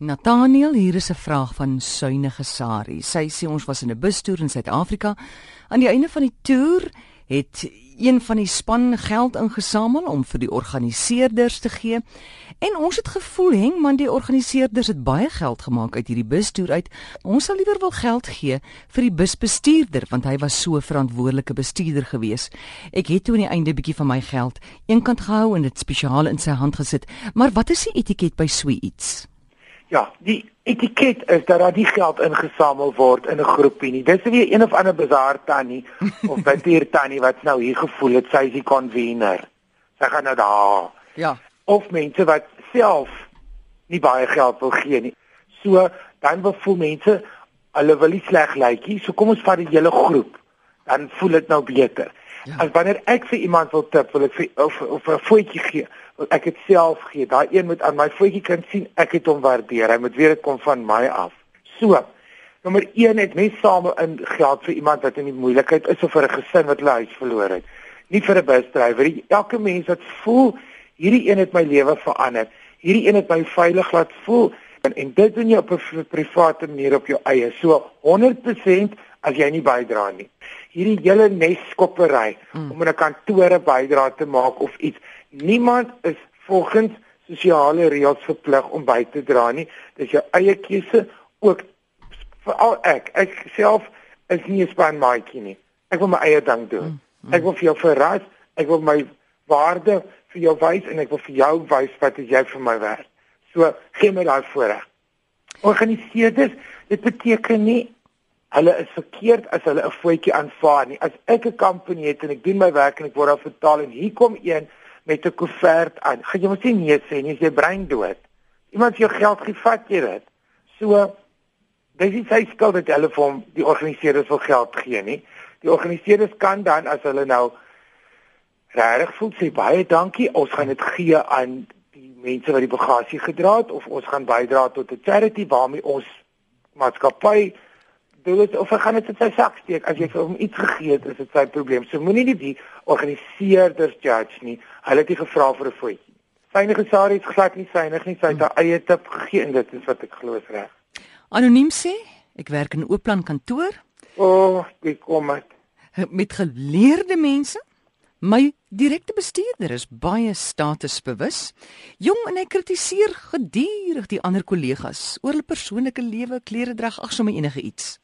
Nathaniel, hier is 'n vraag van Suynige Sari. Sy sê ons was in 'n bustoer in Suid-Afrika. Aan die einde van die toer het een van die span geld ingesamel om vir die organiseerders te gee. En ons het gevoel, heng man, die organiseerders het baie geld gemaak uit hierdie bustoer uit. Ons sal liewer wil geld gee vir die busbestuurder want hy was so 'n verantwoordelike bestuurder gewees. Ek het toe aan die einde 'n bietjie van my geld eenkant gehou en dit spesiaal in sy hand gesit. Maar wat is die etiket by so iets? Ja, die etiket is dat daar nie geld ingesamel word in 'n groepie nie. Dis weer een of ander bazaar tannie of batier tannie wat nou hier gevoel het sy is die convener. Sy gaan nou daar. Ja. Of mense wat self nie baie geld wil gee nie. So dan wil voel mense hulle wil nie sleg lykie, so kom ons vat die hele groep. Dan voel dit nou beter. Ja. As wanneer ek vir iemand wil tip, wil ek vir of of 'n voetjie gee ek het self gee. Daai een moet aan my voetjie kan sien ek het hom waardeer. Hy moet weet dit kom van my af. So. Nommer 1 het mens saam in geld vir iemand wat in die moeilikheid is of vir 'n gesin wat hulle huis verloor het. Nie vir 'n busdrywer. Elke mens wat voel hierdie een het my lewe verander. Hierdie een het my veilig laat voel en, en dit doen jy op 'n private manier op jou eie. So 100% as jy nie bydra nie. Hierdie hele neskoppery hmm. om in 'n kantoor bydra te maak of iets Niemand is volgens sosiale reëls verplig om by te dra nie. Dis jou eie keuse ook veral ek. Ek self is nie 'n spanmaatjie nie. Ek wil my eie ding doen. Mm, mm. Ek wil vir jou verras, ek wil my waarde vir jou wys en ek wil vir jou wys wat jy vir my werd. So gee my daai voorreg. Organiseerders, dit beteken nie hulle is verkeerd as hulle 'n voetjie aanvaar nie. As ek 'n kampanje het en ek doen my werk en ek word daar betaal en hier kom een met 'n koevert aan. Gaan jy mos nie nee sê nie, jy brein dood. Iemand jou geld gee, vat jy dit. So dis nie sy skuld dat hulle vir hom die organiseerders wil geld gee nie. Die organiseerders kan dan as hulle nou regtig voel sê baie dankie, ons gaan dit gee aan die mense wat die bagasie gedra het of ons gaan bydra tot 'n charity waarmee ons maatskappy Dit is of hy gaan dit in sy sak steek as jy vir hom iets gegee het, is dit sy probleem. So moenie die, die organiseerders judge nie. Hulle het nie gevra vir 'n voetjie. Syne gesaar het glad nie synig nie, sy het haar eie tip gegee en dit is wat ek glo is reg. Anoniem sê, ek werk in 'n oopplan kantoor. O, oh, ek kom met met geleerde mense My direkte bestuurder is baie statusbewus. Jong en hy kritiseer gedurig die ander kollegas oor hulle persoonlike lewe, klere drag, ag sommer enige iets.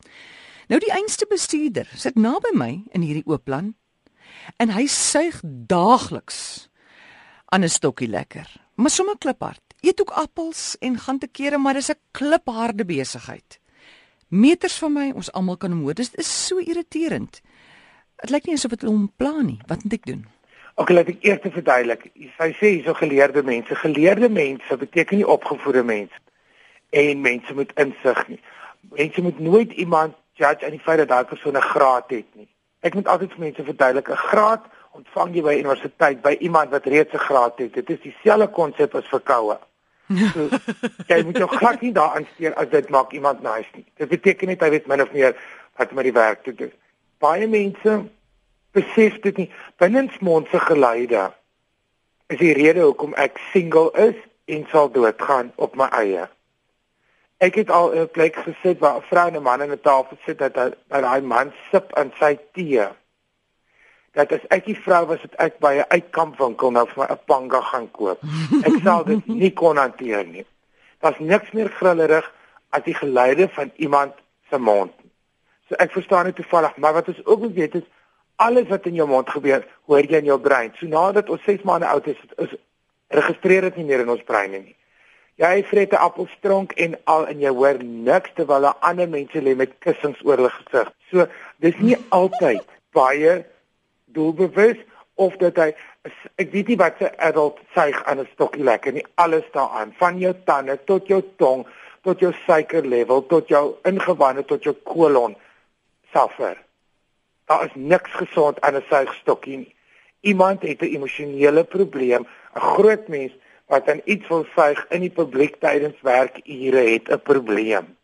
Nou die einste bestuurder sit naby my in hierdie oop plan en hy suig daagliks aan 'n stokkie lekker. Maar sommer kliphard. Eet ook appels en gaan te kere, maar dis 'n klipharde besigheid. Meters van my, ons almal kan hom hoor. Dit is so irriterend. Dit lyk nie asof dit hom plan nie. Wat moet ek doen? Ok, laat ek eers verduidelik. Sy sê hierso geleerde mense. Geleerde mense beteken nie opgevoede mense. En mense moet insig nie. Mense moet nooit iemand judge aan die feit dat daai persoon 'n graad het nie. Ek moet altyd vir mense verduidelik, 'n graad ontvang jy by universiteit by iemand wat reeds 'n graad het. Dit is dieselfde konsep as verkoue. So, jy moet jou glad nie daaraan steur as dit maak iemand nice nie. Dit beteken net hy weet min of meer wat met die werk te doen baie mense besef dit nie. Binnensmond se geleide is die rede hoekom ek single is en sal doodgaan op my eie. Ek het al 'n plek gesit waar 'n vrou en 'n man aan 'n tafel sit dat daai man sip aan sy tee. Dat as ek die vrou was het ek by 'n uitkampwinkel nou vir my 'n panga gaan koop. Ek sal dit nie kon hanteer nie. Daar's niks meer grillerig as die geluide van iemand se mond So ek verstaan dit toevallig, maar wat ons ook moet weet is alles wat in jou mond gebeur, hoor jy in jou brein. So nadat ons 6 maande oud is, is registreer dit nie meer in ons breine nie. Jy vreet 'n appelstronk en al en jy hoor niks terwyl ander mense lê met kussings oor hulle gesig. So dis nie altyd baie doelbewus of dat hy ek weet nie wat 'n adult suig aan 'n stokkie lekker nie. Alles daaraan, van jou tande tot jou tong, tot jou suikerlevel, tot jou ingewande, tot jou kolon suffer. Daar is niks gesond aan 'n suigstokkie nie. Iemand het 'n emosionele probleem, 'n groot mens wat aan iets wil suig in die publiek tydens werkure het 'n probleem.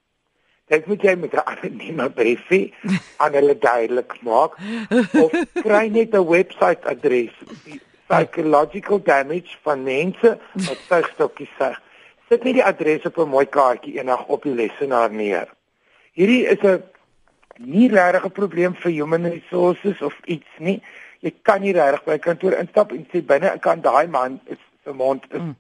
Dit moet jy met 'n anonieme briefie aan hulle duidelik maak of kry net 'n webwerf adres psychological damage van mense wat suigstokkies suig Sit net die adres op 'n mooi kaartjie eendag op die lesenaar neer. Hierdie is 'n nie regtig 'n probleem vir human resources of iets nie. Jy kan nie regtig by kantoor instap en sê binne kan daai man is se mond is mm.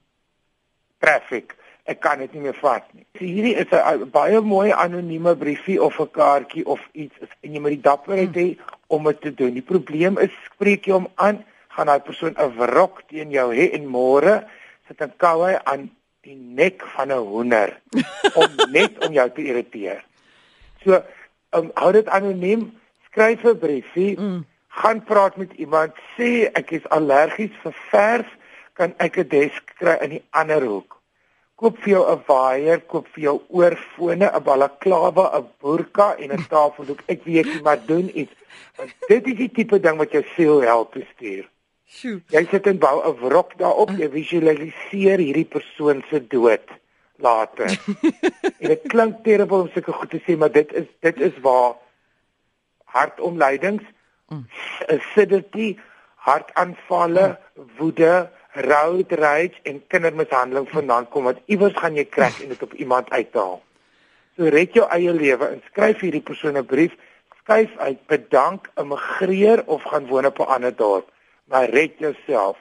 traffic. Ek kan dit nie meer vat nie. So hierdie is 'n baie mooi anonieme briefie of 'n kaartjie of iets en jy moet die dapperheid mm. hê om dit te doen. Die probleem is spreek jy hom aan, gaan daai persoon 'n wrok teen jou hê en môre sit 'n koue aan die nek van 'n hoender om net om jou te irriteer. So um, hou dit anoniem, skryf 'n briefie, mm. gaan praat met iemand, sê ek is allergies vir vers, kan ek 'n desk kry in die ander hoek. Koop vir jou 'n waier, koop vir jou oorfone, 'n balaklava, 'n burka en 'n tafeldoek. Ek weet jy maar doen iets. Want dit is die tipe ding wat jou siel help bestuur. Sjoe. Jy sit en bou 'n wrok daarop, jy visualiseer hierdie persoon se dood later. en dit klink terrible om sulke goed te sê, maar dit is dit is waar hartomleidings, mm. acidity, hartaanvalle, woede, road rage en kindermishandeling vandaan kom wat iewers gaan jy kry en dit op iemand uithaal. So red jou eie lewe en skryf hierdie persoon 'n brief, skuif uit, bedank, immigreer of gaan woon op 'n ander dorp, maar red jouself.